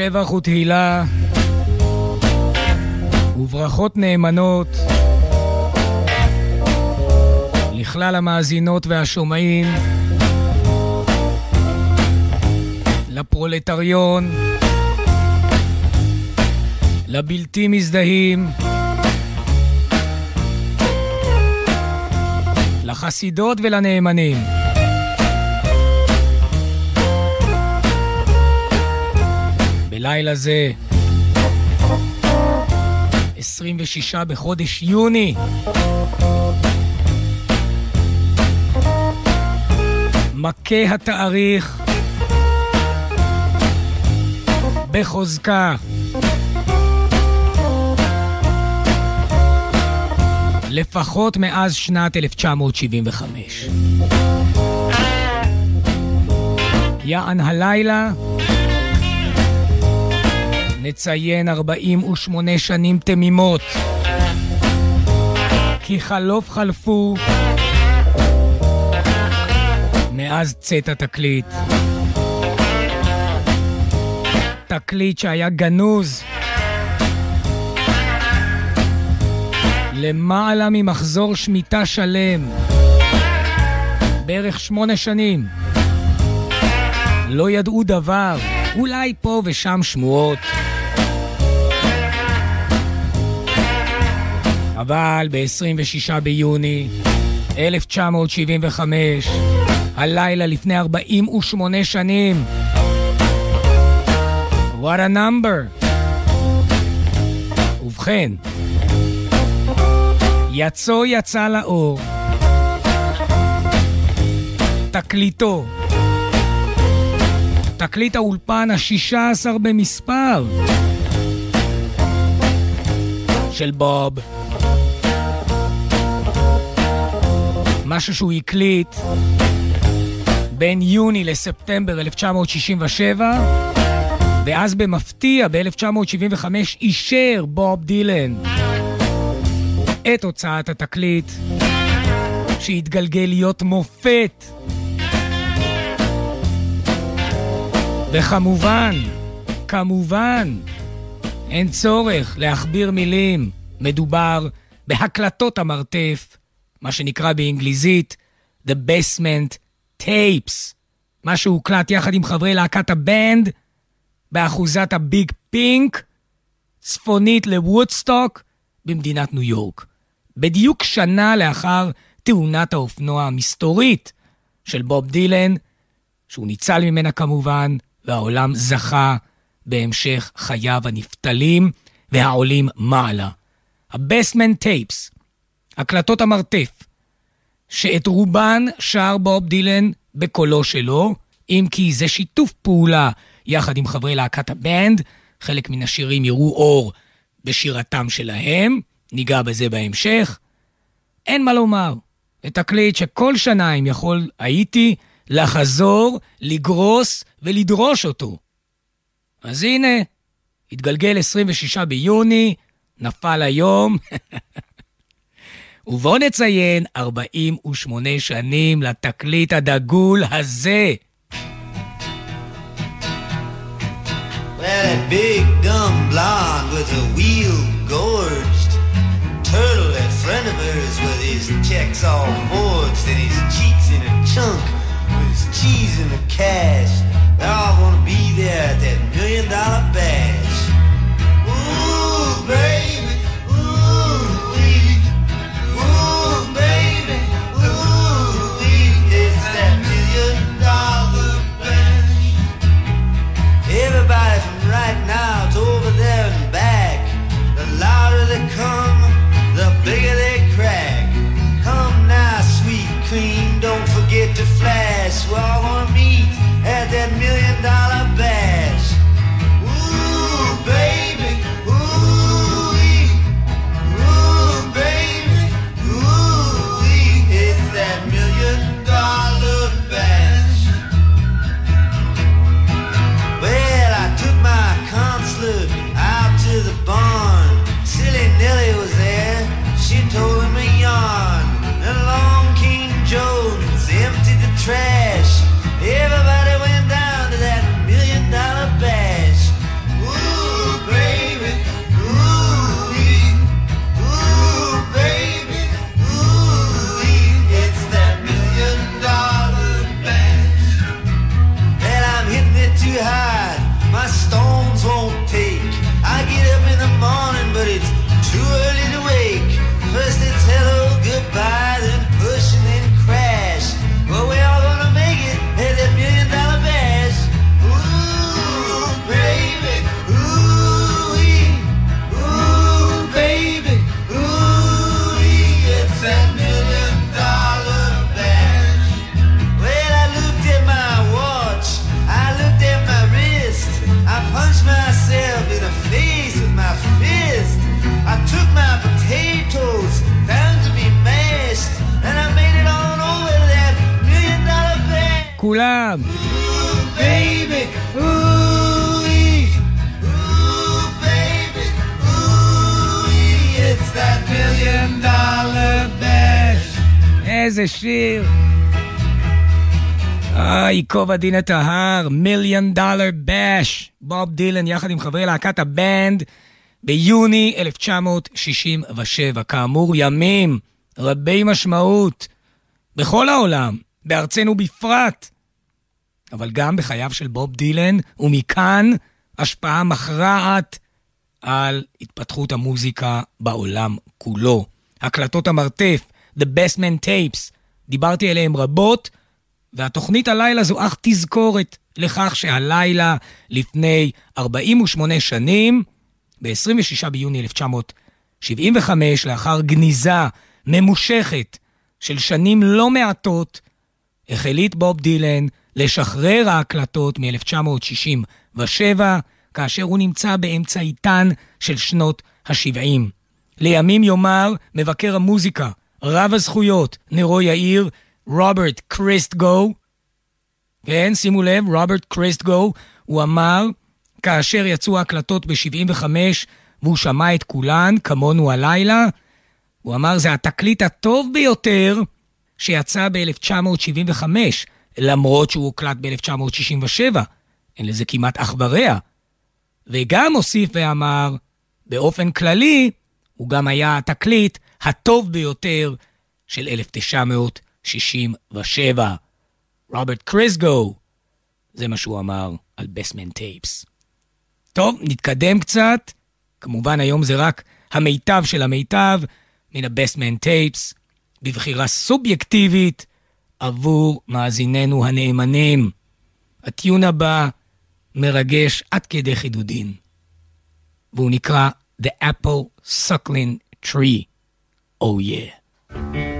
שבח ותהילה וברכות נאמנות לכלל המאזינות והשומעים, לפרולטריון, לבלתי מזדהים, לחסידות ולנאמנים. בלילה זה, 26 בחודש יוני, מכה התאריך בחוזקה. לפחות מאז שנת 1975. יען הלילה נציין 48 שנים תמימות. כי חלוף חלפו מאז צאת התקליט. תקליט שהיה גנוז למעלה ממחזור שמיטה שלם, בערך שמונה שנים. לא ידעו דבר, אולי פה ושם שמועות. אבל ב-26 ביוני 1975, הלילה לפני 48 שנים, what a number. ובכן, יצו יצא לאור. תקליטו. תקליט האולפן השישה עשר במספר של בוב. משהו שהוא הקליט בין יוני לספטמבר 1967, ואז במפתיע ב-1975 אישר בוב דילן את הוצאת התקליט, שהתגלגל להיות מופת. וכמובן, כמובן, אין צורך להכביר מילים, מדובר בהקלטות המרתף, מה שנקרא באנגליזית The Basement Tapes, מה שהוקלט יחד עם חברי להקת הבנד באחוזת הביג פינק, צפונית לוודסטוק במדינת ניו יורק. בדיוק שנה לאחר תאונת האופנוע המסתורית של בוב דילן, שהוא ניצל ממנה כמובן, והעולם זכה בהמשך חייו הנפתלים והעולים מעלה. ה Basement Tapes, הקלטות המרתף, שאת רובן שר בוב דילן בקולו שלו, אם כי זה שיתוף פעולה יחד עם חברי להקת הבנד, חלק מן השירים יראו אור בשירתם שלהם, ניגע בזה בהמשך. אין מה לומר, זה תקליט שכל שנה, אם יכול הייתי, לחזור, לגרוס ולדרוש אותו. אז הנה, התגלגל 26 ביוני, נפל היום, ובואו נציין 48 שנים לתקליט הדגול הזה. Well, that big dumb blonde with a wheel gorged turtle, that friend of hers with his checks all forged and his cheeks in a chunk cheese in the cash. They're all gonna be there at that million dollar bash. Ooh, baby, ooh. Ooh, baby, ooh. It's that million dollar bash. Everybody from right now to over there and back. The louder they come, the bigger swallowing me at that million dollar. ייקוב הדין את ההר, מיליון דולר באש. בוב דילן יחד עם חברי להקת הבנד ביוני 1967. כאמור, ימים רבי משמעות בכל העולם, בארצנו בפרט, אבל גם בחייו של בוב דילן, ומכאן השפעה מכרעת על התפתחות המוזיקה בעולם כולו. הקלטות המרתף, The Best Man Tapes, דיברתי עליהם רבות, והתוכנית הלילה זו אך תזכורת לכך שהלילה לפני 48 שנים, ב-26 ביוני 1975, לאחר גניזה ממושכת של שנים לא מעטות, החליט בוב דילן לשחרר ההקלטות מ-1967, כאשר הוא נמצא באמצעיתן של שנות ה-70. לימים יאמר מבקר המוזיקה, רב הזכויות, נרו יאיר, רוברט קריסטגו, כן, שימו לב, רוברט קריסטגו, הוא אמר, כאשר יצאו ההקלטות ב-75 והוא שמע את כולן, כמונו הלילה, הוא אמר, זה התקליט הטוב ביותר שיצא ב-1975, למרות שהוא הוקלט ב-1967. אין לזה כמעט אח ורע. וגם הוסיף ואמר, באופן כללי, הוא גם היה התקליט הטוב ביותר של 1967. רוברט קריסגו, זה מה שהוא אמר על בסמן טייפס. טוב, נתקדם קצת. כמובן היום זה רק המיטב של המיטב מן הבסמן טייפס, בבחירה סובייקטיבית עבור מאזיננו הנאמנים. הטיון הבא מרגש עד כדי חידודין, והוא נקרא The Apple Suckling Tree. Oh yeah.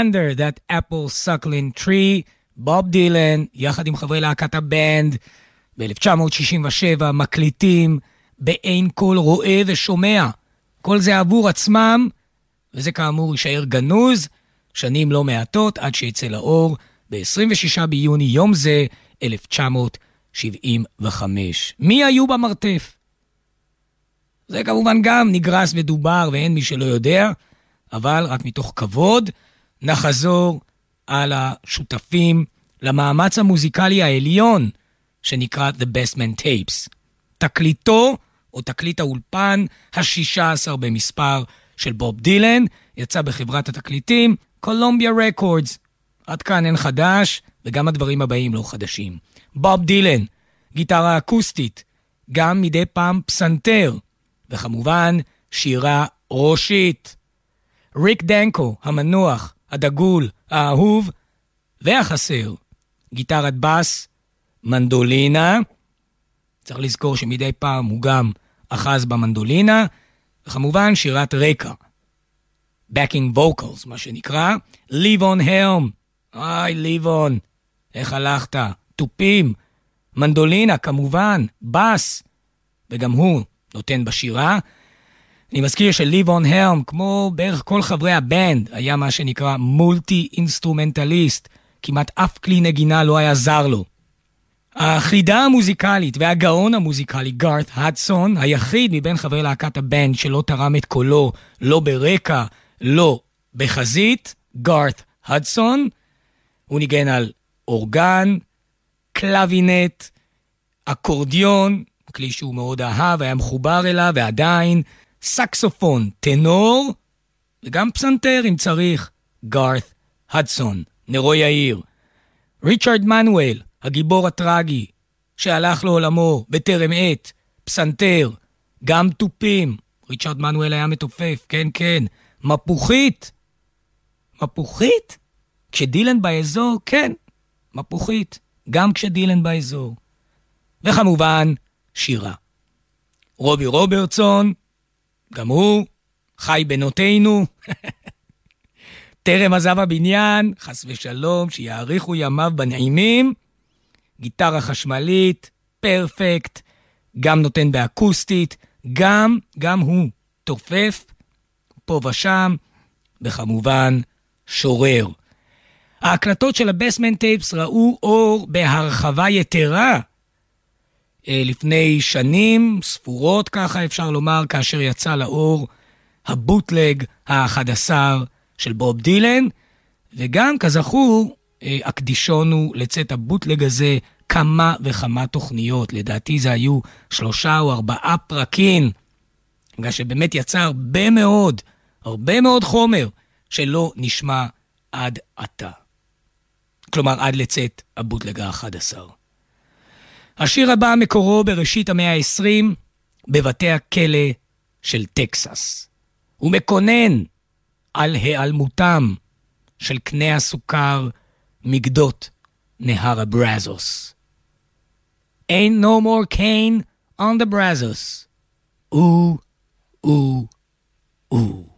Under That Apple Suckling Tree, בוב דילן, יחד עם חברי להקת הבנד, ב-1967 מקליטים באין כל רואה ושומע. כל זה עבור עצמם, וזה כאמור יישאר גנוז שנים לא מעטות עד שיצא לאור ב-26 ביוני, יום זה, 1975. מי היו במרתף? זה כמובן גם נגרס ודובר ואין מי שלא יודע, אבל רק מתוך כבוד נחזור על השותפים למאמץ המוזיקלי העליון שנקרא The Best Man Tapes. תקליטו, או תקליט האולפן, השישה עשר במספר של בוב דילן, יצא בחברת התקליטים קולומביה רקורדס. עד כאן אין חדש, וגם הדברים הבאים לא חדשים. בוב דילן, גיטרה אקוסטית, גם מדי פעם פסנתר, וכמובן שירה ראשית. ריק דנקו, המנוח, הדגול, האהוב והחסר. גיטרת בס, מנדולינה, צריך לזכור שמדי פעם הוא גם אחז במנדולינה, וכמובן שירת רקע. Backing vocals, מה שנקרא, ליבון הלם. היי, ליבון, איך הלכת? תופים, מנדולינה, כמובן, בס, וגם הוא נותן בשירה. אני מזכיר שלבון הלם, כמו בערך כל חברי הבנד, היה מה שנקרא multi-instrumentalist. כמעט אף כלי נגינה לא היה זר לו. החידה המוזיקלית והגאון המוזיקלי, גארת הדסון, היחיד מבין חברי להקת הבנד שלא תרם את קולו, לא ברקע, לא בחזית, גארת הדסון. הוא ניגן על אורגן, קלווינט, אקורדיון, כלי שהוא מאוד אהב, היה מחובר אליו, ועדיין סקסופון, טנור, וגם פסנתר אם צריך, גארת הדסון, נרו יאיר. ריצ'רד מנואל, הגיבור הטרגי, שהלך לעולמו בטרם עת, פסנתר, גם תופים. ריצ'רד מנואל היה מתופף, כן, כן. מפוחית. מפוחית? כשדילן באזור, כן, מפוחית. גם כשדילן באזור. וכמובן, שירה. רובי רוברטסון, גם הוא, חי בנותינו. טרם עזב הבניין, חס ושלום, שיאריכו ימיו בנעימים. גיטרה חשמלית, פרפקט, גם נותן באקוסטית, גם, גם הוא תופף, פה ושם, וכמובן, שורר. ההקלטות של הבסמן טייפס ראו אור בהרחבה יתרה לפני שנים ספורות, ככה אפשר לומר, כאשר יצא לאור הבוטלג ה-11 של בוב דילן, וגם, כזכור, אה, הקדישונו לצאת הבוטלג הזה כמה וכמה תוכניות. לדעתי זה היו שלושה או ארבעה פרקים, בגלל שבאמת יצא הרבה מאוד, הרבה מאוד חומר שלא נשמע עד עתה. כלומר, עד לצאת הבוטלג ה-11. השיר הבא מקורו בראשית המאה ה-20 בבתי הכלא של טקסס. הוא מקונן על היעלמותם של קנה הסוכר מגדות נהר הברזוס. Ain't no more cane on the Brazos. Ooh, ooh, ooh.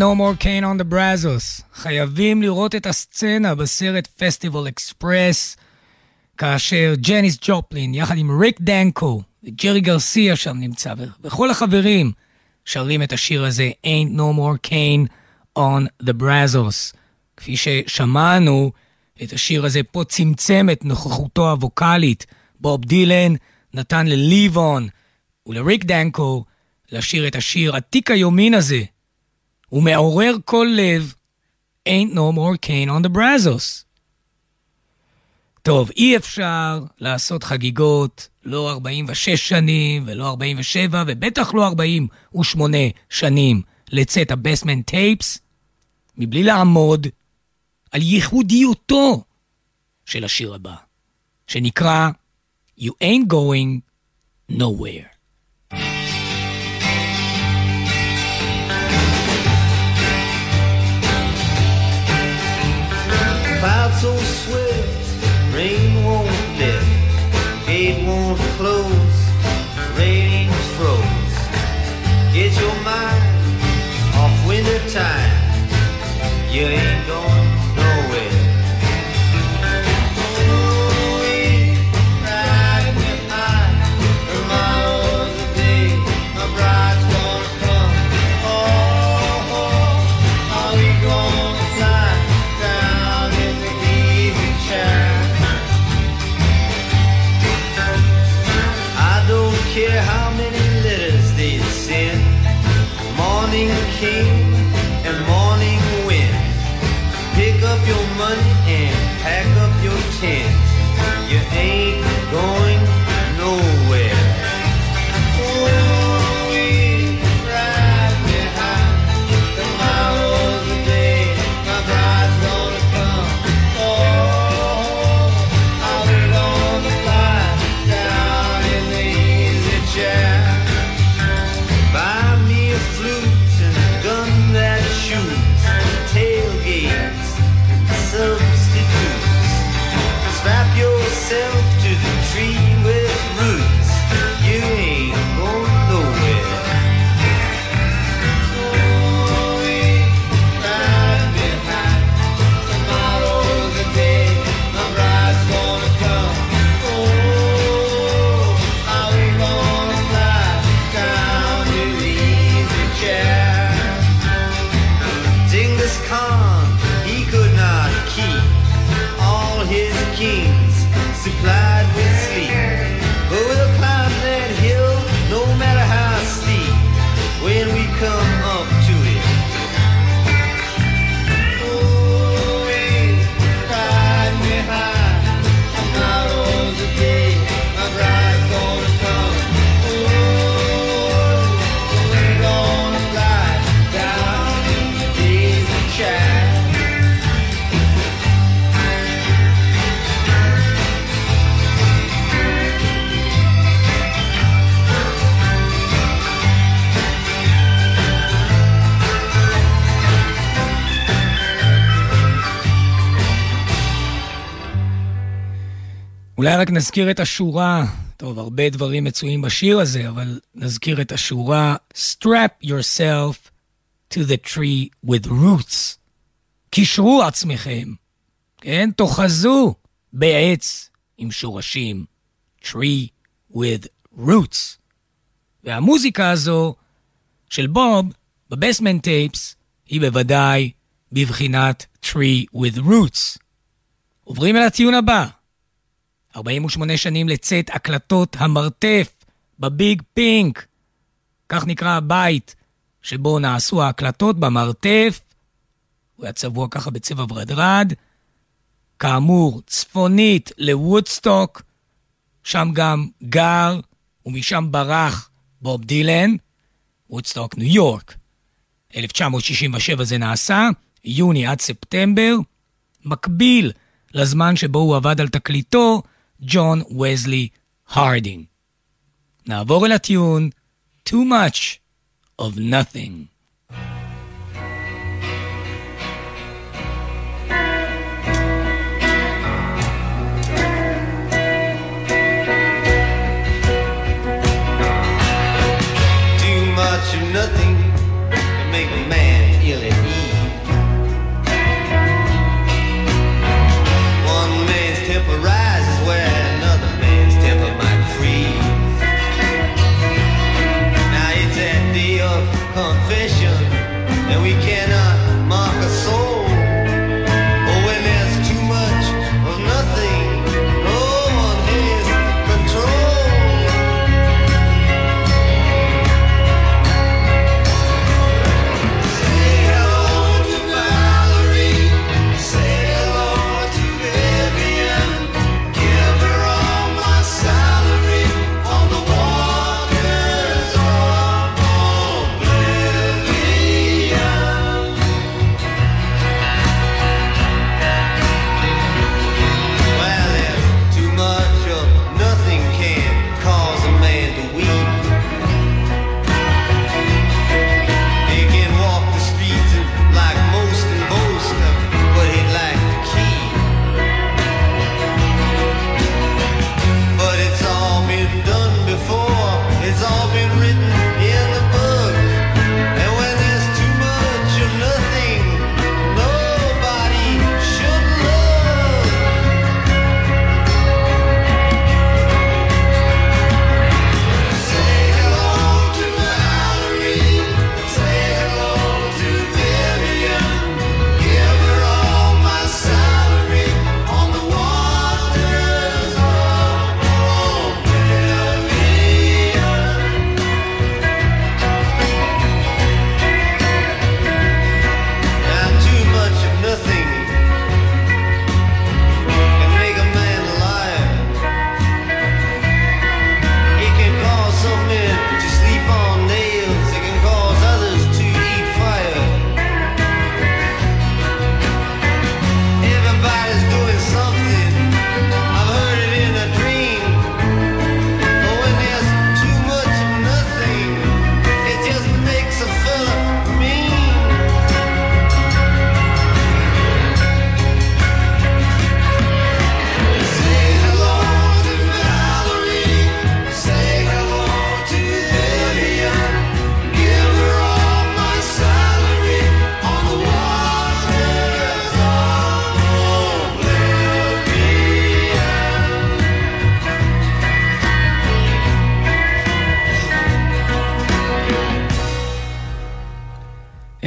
No more cane on the Brazos. חייבים לראות את הסצנה בסרט פסטיבל אקספרס, כאשר ג'ניס ג'ופלין, יחד עם ריק דנקו, וג'רי גרסיה שם נמצא, וכל החברים שרים את השיר הזה, Ain't no more cane on the Brazos. כפי ששמענו, את השיר הזה פה צמצם את נוכחותו הווקאלית. בוב דילן נתן לליבון ולריק דנקו לשיר את השיר עתיק היומין הזה, הוא מעורר כל לב, Ain't no more cane on the Brazos. טוב, אי אפשר לעשות חגיגות, לא 46 שנים ולא 47 ובטח לא 48 שנים לצאת הבסמן טייפס, מבלי לעמוד על ייחודיותו של השיר הבא, שנקרא You ain't going nowhere. Yeah. אולי רק נזכיר את השורה, טוב, הרבה דברים מצויים בשיר הזה, אבל נזכיר את השורה Strap yourself to the tree with roots. קישרו עצמכם, כן? תאחזו בעץ עם שורשים. tree with roots. והמוזיקה הזו של בוב בבסמן טייפס היא בוודאי בבחינת tree with roots. עוברים אל הטיעון הבא. 48 שנים לצאת הקלטות המרתף בביג פינק. כך נקרא הבית שבו נעשו ההקלטות במרתף. הוא היה צבוע ככה בצבע ורדרד. כאמור, צפונית לוודסטוק, שם גם גר ומשם ברח בוב דילן, וודסטוק, ניו יורק. 1967 זה נעשה, יוני עד ספטמבר, מקביל לזמן שבו הוא עבד על תקליטו, ג'ון וזלי הרדינג. נעבור אל הטיון Too Much of Nothing.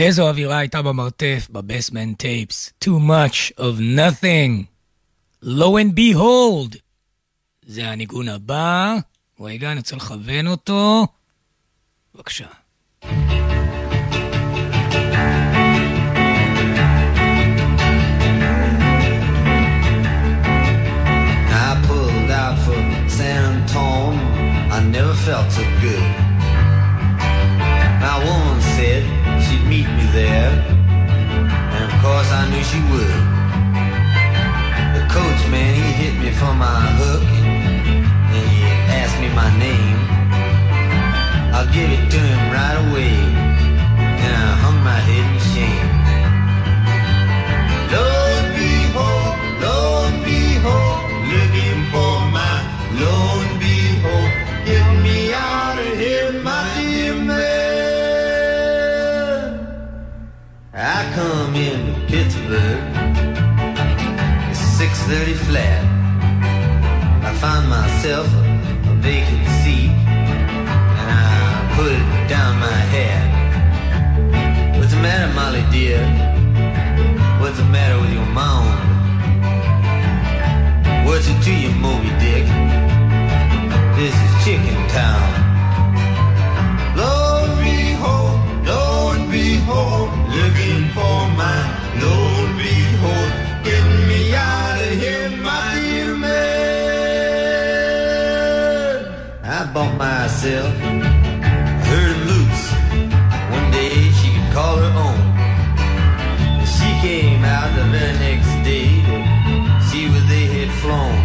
איזו אווירה הייתה במרתף, טייפס. Too much of nothing. Lo and behold. זה הניגון הבא. רגע, אני רוצה לכוון אותו. בבקשה. I never felt so good. And of course I knew she would. The coachman, he hit me for my hook, and he asked me my name. I'll give it to him right away, and I hung my head I come into Pittsburgh, it's 6:30 flat. I find myself a, a vacant seat, and I put it down my hat. What's the matter, Molly dear? What's the matter with your mom? What's it to you, Moby Dick? This is Chicken Town. Myself a herd of moose. One day she could call her own. She came out the very next day to see where they had flown.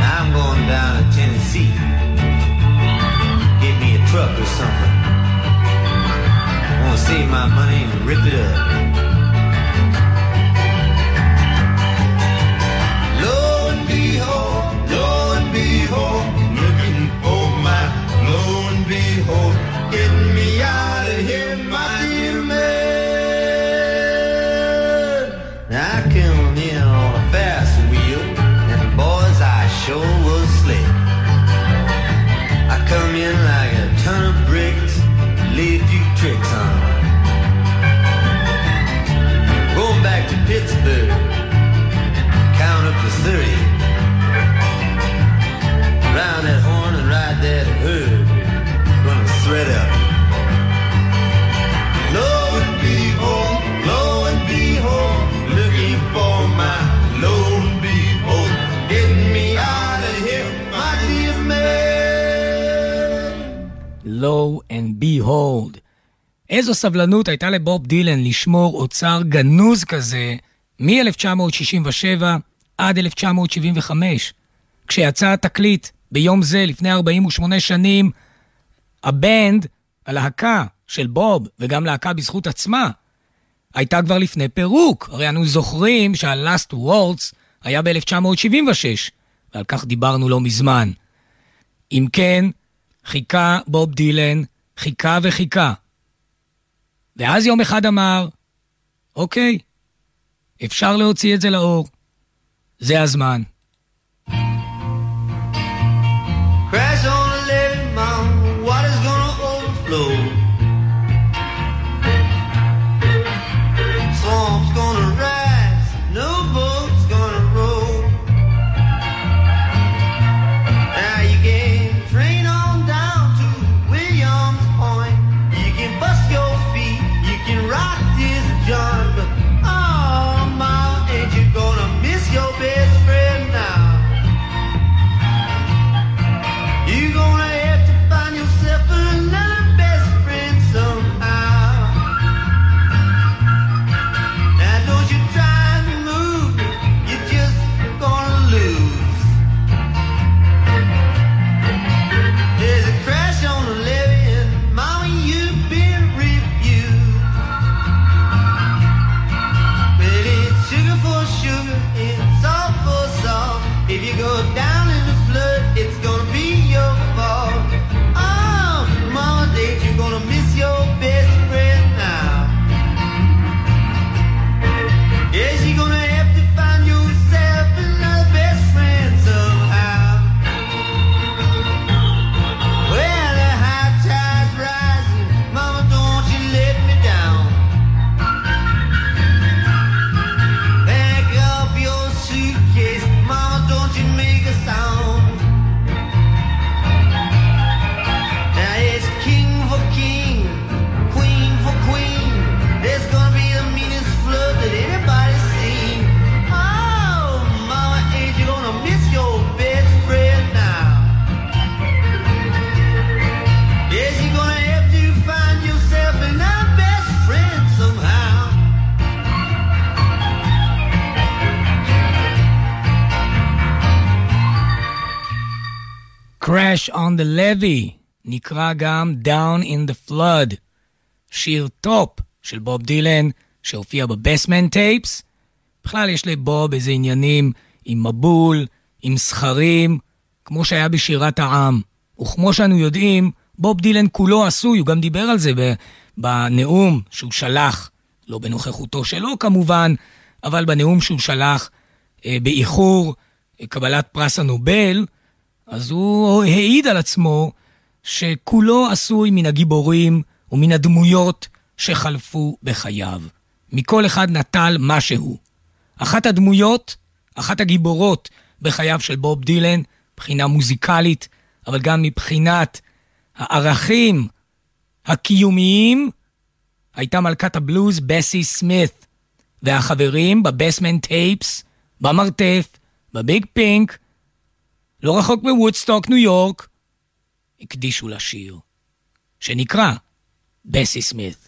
Now I'm going down to Tennessee. Get me a truck or something. I want to save my money and rip it up. איזו סבלנות הייתה לבוב דילן לשמור אוצר גנוז כזה מ-1967 עד 1975. כשיצא התקליט ביום זה, לפני 48 שנים, הבנד, הלהקה של בוב, וגם להקה בזכות עצמה, הייתה כבר לפני פירוק. הרי אנו זוכרים שה-Last Waltz היה ב-1976, ועל כך דיברנו לא מזמן. אם כן, חיכה בוב דילן, חיכה וחיכה. ואז יום אחד אמר, אוקיי, אפשר להוציא את זה לאור. זה הזמן. Crash Crash on the Levee נקרא גם Down in the Flood, שיר טופ של בוב דילן שהופיע ב Basement Tapes. בכלל יש לבוב איזה עניינים עם מבול, עם סכרים, כמו שהיה בשירת העם. וכמו שאנו יודעים, בוב דילן כולו עשוי, הוא גם דיבר על זה בנאום שהוא שלח, לא בנוכחותו שלו כמובן, אבל בנאום שהוא שלח אה, באיחור אה, קבלת פרס הנובל, אז הוא העיד על עצמו שכולו עשוי מן הגיבורים ומן הדמויות שחלפו בחייו. מכל אחד נטל משהו. אחת הדמויות, אחת הגיבורות בחייו של בוב דילן, מבחינה מוזיקלית, אבל גם מבחינת הערכים הקיומיים, הייתה מלכת הבלוז בסי סמית, והחברים בבסמן טייפס, במרתף, בביג פינק, לא רחוק מוודסטוק, ניו יורק, הקדישו לשיר, שנקרא בסי סמית.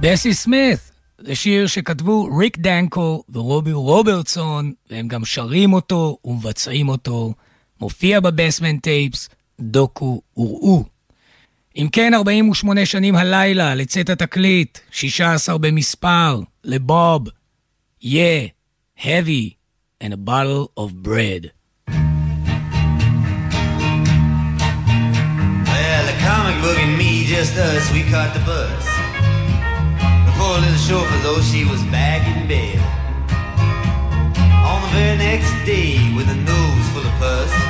דסי סמית, זה שיר שכתבו ריק דנקו ורובי רוברטסון, והם גם שרים אותו ומבצעים אותו. מופיע בבסמנט טייפס, דוקו וראו. אם כן, 48 שנים הלילה לצאת התקליט, 16 במספר, לבוב, yeah, heavy, and a bottle of bread. Well, the comic book and me, just us, we caught the bus. The poor little chauffeur, though, she was back in bed. On the very next day, with a nose full of pus.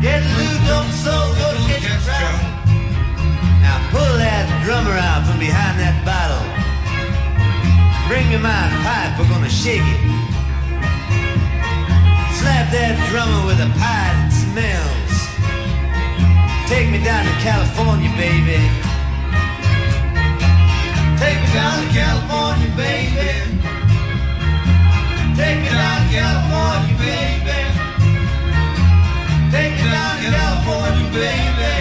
Get gonna catch a trout. Get a trout. Now pull that drummer out from behind that bottle. Bring me my pipe, we're gonna shake it. Slap that drummer with a pie that smells. Take me down to California, baby. Take me down to California, baby. Take me down to California, baby. Take down to California, baby.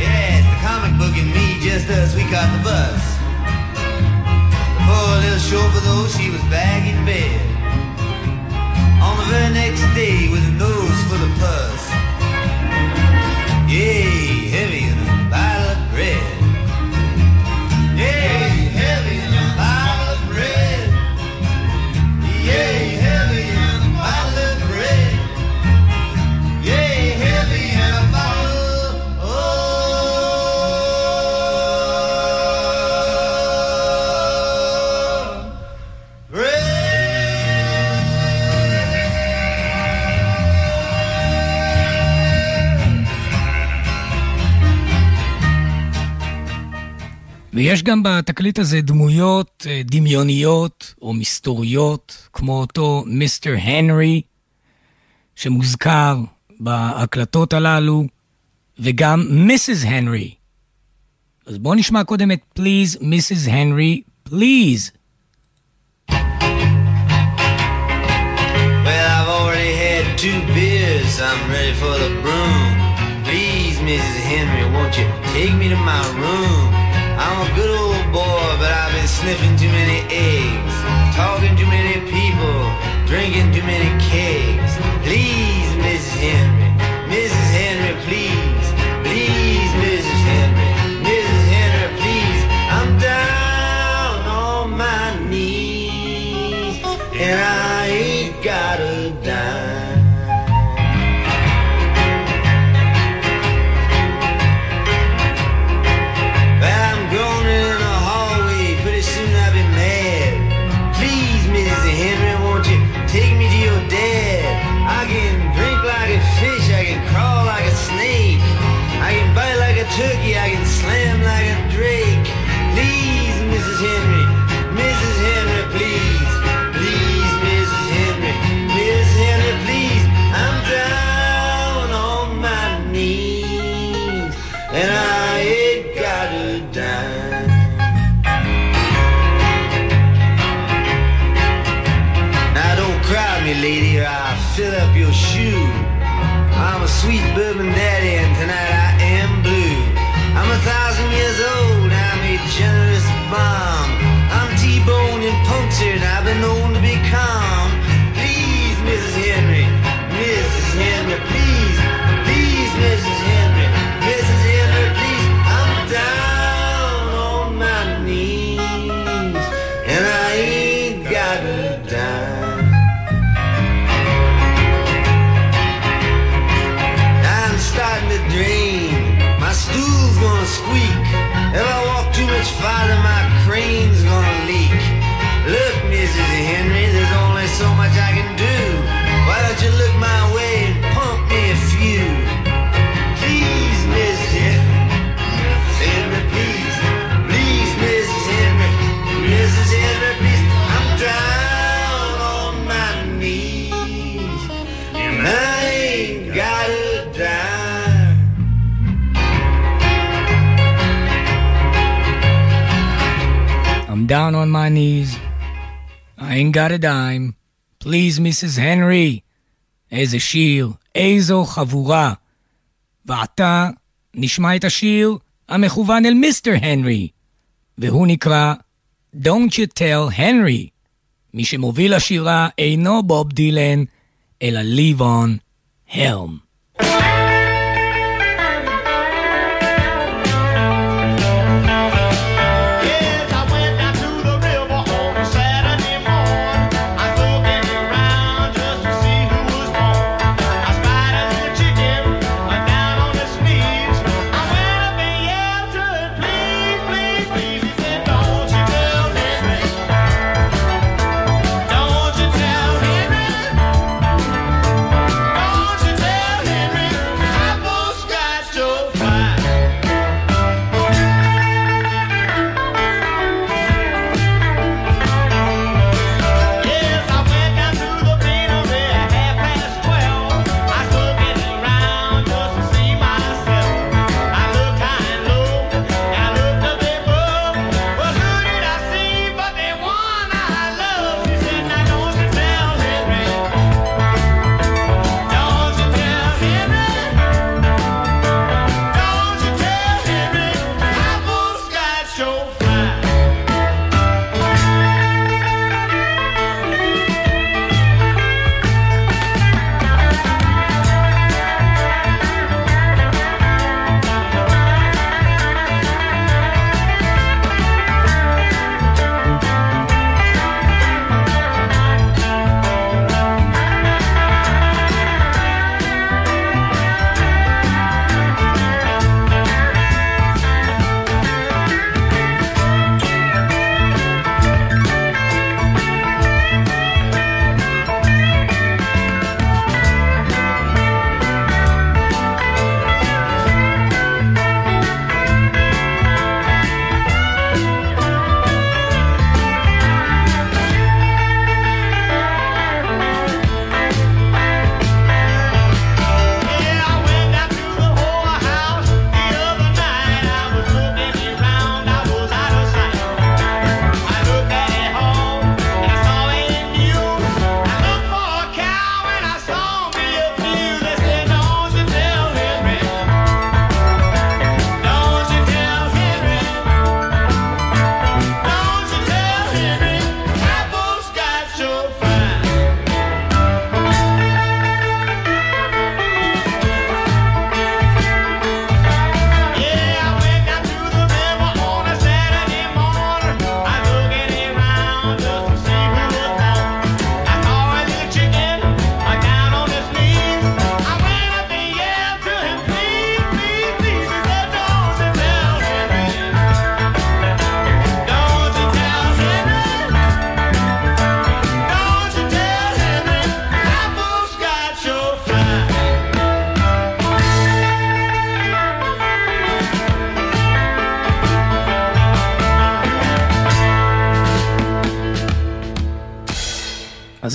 Yeah, it's the comic book and me, just us, we caught the bus. The poor little chauffeur, though, she was back in bed. On the very next day with a nose full of pus. Yay, ויש גם בתקליט הזה דמויות אה, דמיוניות או מסתוריות, כמו אותו מיסטר הנרי, שמוזכר בהקלטות הללו, וגם מיסיס הנרי. אז בואו נשמע קודם את פליז, מיסיס הנרי, פליז. Two beers. I'm ready for the broom. Please, Mrs. Henry, won't you take me to my room? I'm a good old boy, but I've been sniffing too many eggs, talking too many people, drinking too many kegs. My knees. I ain't got a dime. Please, Mrs. Henry. איזה שיר, איזו חבורה. ועתה נשמע את השיר המכוון אל מיסטר הנרי, והוא נקרא Don't You Tell Henry. מי שמוביל לשירה אינו בוב דילן, אלא ליבון הלם.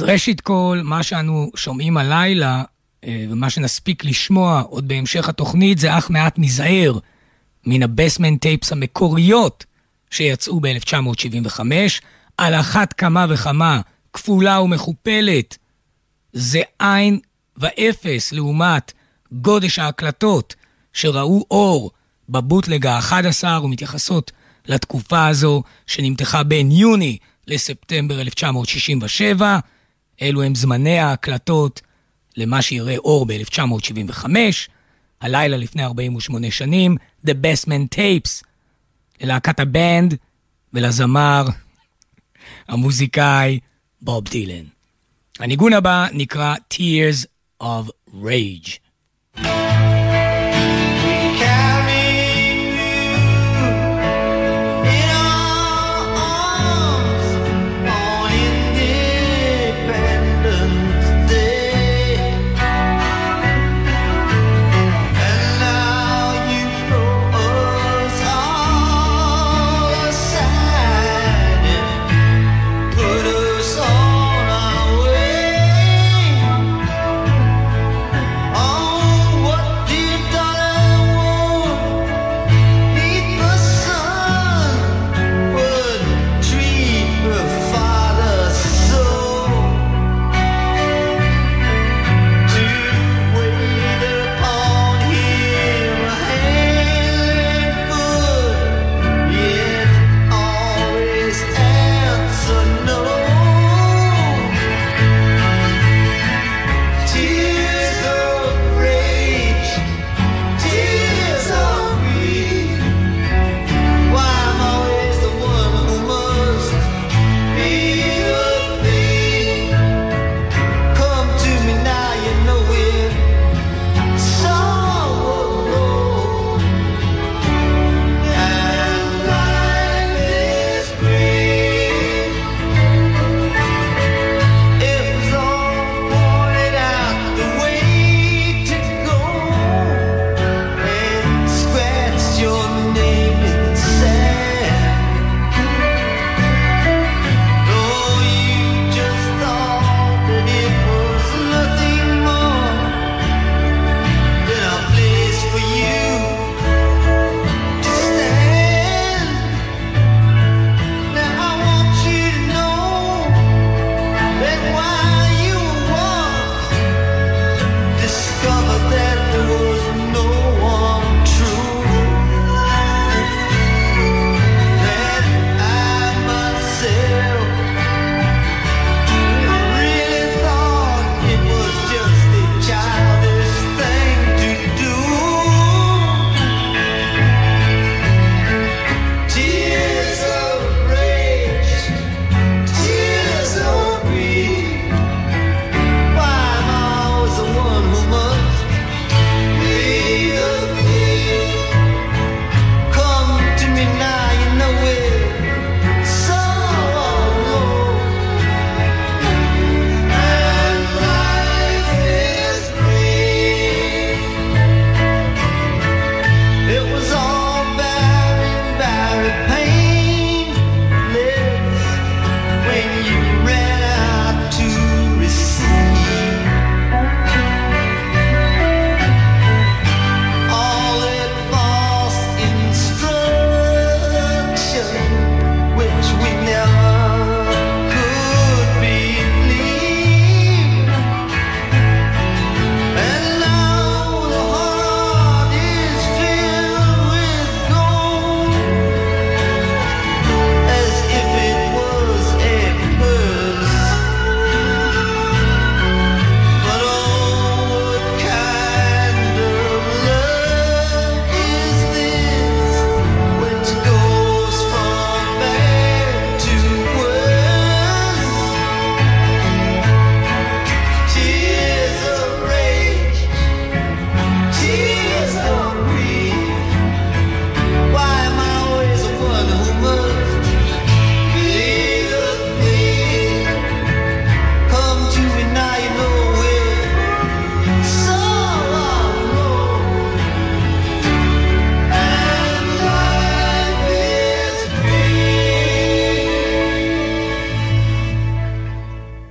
ראשית כל, מה שאנו שומעים הלילה, אה, ומה שנספיק לשמוע עוד בהמשך התוכנית, זה אך מעט מזער מן הבסמנט טייפס המקוריות שיצאו ב-1975, על אחת כמה וכמה, כפולה ומכופלת. זה עין ואפס לעומת גודש ההקלטות שראו אור בבוטלג ה-11 ומתייחסות לתקופה הזו שנמתחה בין יוני לספטמבר 1967. אלו הם זמני ההקלטות למה שיראה אור ב-1975, הלילה לפני 48 שנים, The Best Man Tapes, ללהקת הבנד ולזמר, המוזיקאי, בוב דילן. הניגון הבא נקרא Tears of Rage.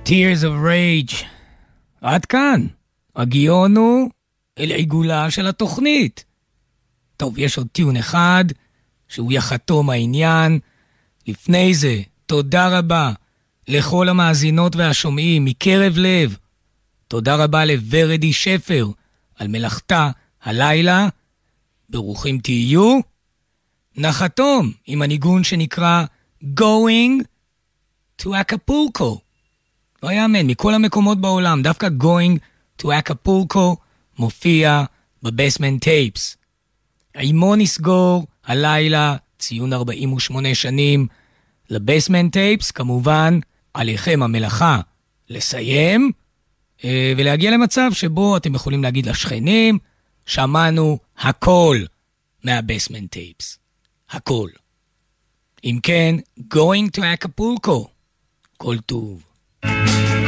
Tears of Rage. עד כאן. הגיון הוא אל עיגולה של התוכנית. טוב, יש עוד טיעון אחד, שהוא יחתום העניין. לפני זה, תודה רבה לכל המאזינות והשומעים מקרב לב. תודה רבה לוורדי שפר על מלאכתה הלילה. ברוכים תהיו. נחתום עם הניגון שנקרא Going to Acapulco. לא יאמן, מכל המקומות בעולם, דווקא Going to Acapulco מופיע בבסמן טייפס. עימו נסגור הלילה ציון 48 שנים לבסמן טייפס, כמובן עליכם המלאכה לסיים אה, ולהגיע למצב שבו אתם יכולים להגיד לשכנים, שמענו הכל מהבסמן טייפס. הכל. אם כן, going to Acapulco. כל טוב. Thank you.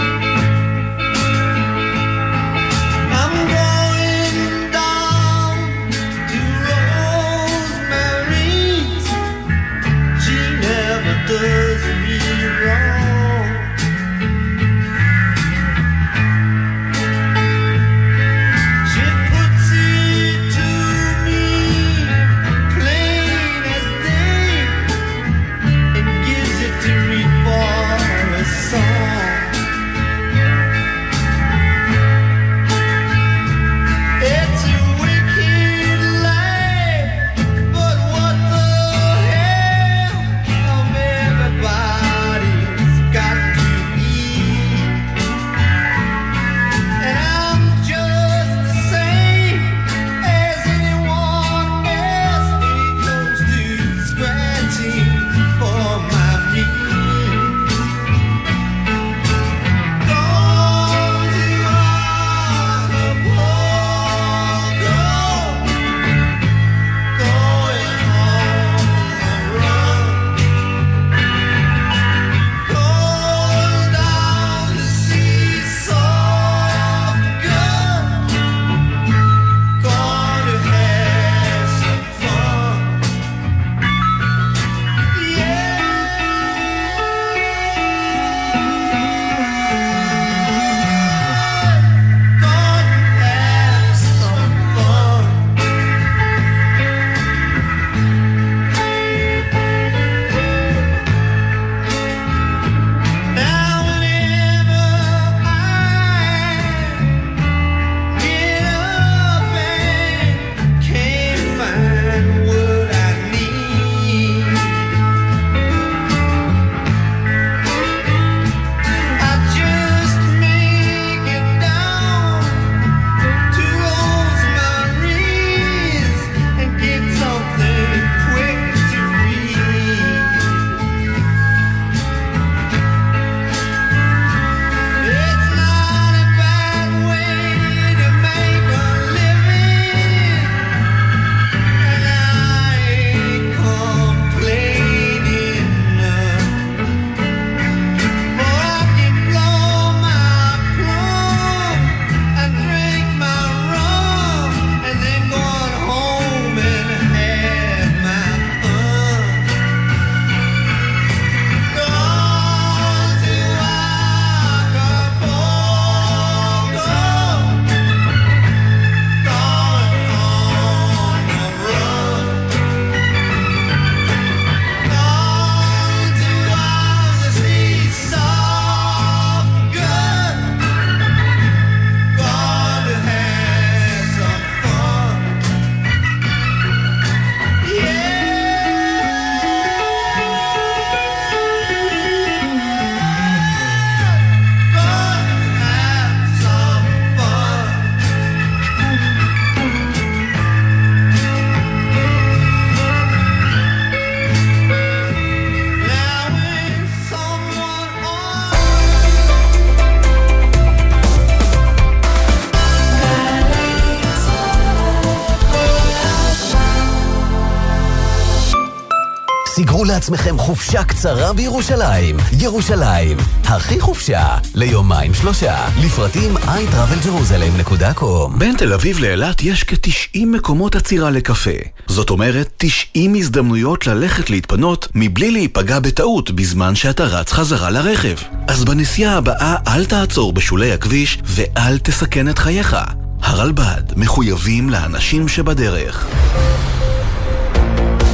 לעצמכם חופשה קצרה בירושלים. ירושלים, הכי חופשה, ליומיים שלושה. לפרטים iTravelJerusalem.com בין תל אביב לאילת יש כ-90 מקומות עצירה לקפה. זאת אומרת, 90 הזדמנויות ללכת להתפנות מבלי להיפגע בטעות בזמן שאתה רץ חזרה לרכב. אז בנסיעה הבאה אל תעצור בשולי הכביש ואל תסכן את חייך. הרלב"ד מחויבים לאנשים שבדרך.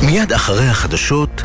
מיד אחרי החדשות,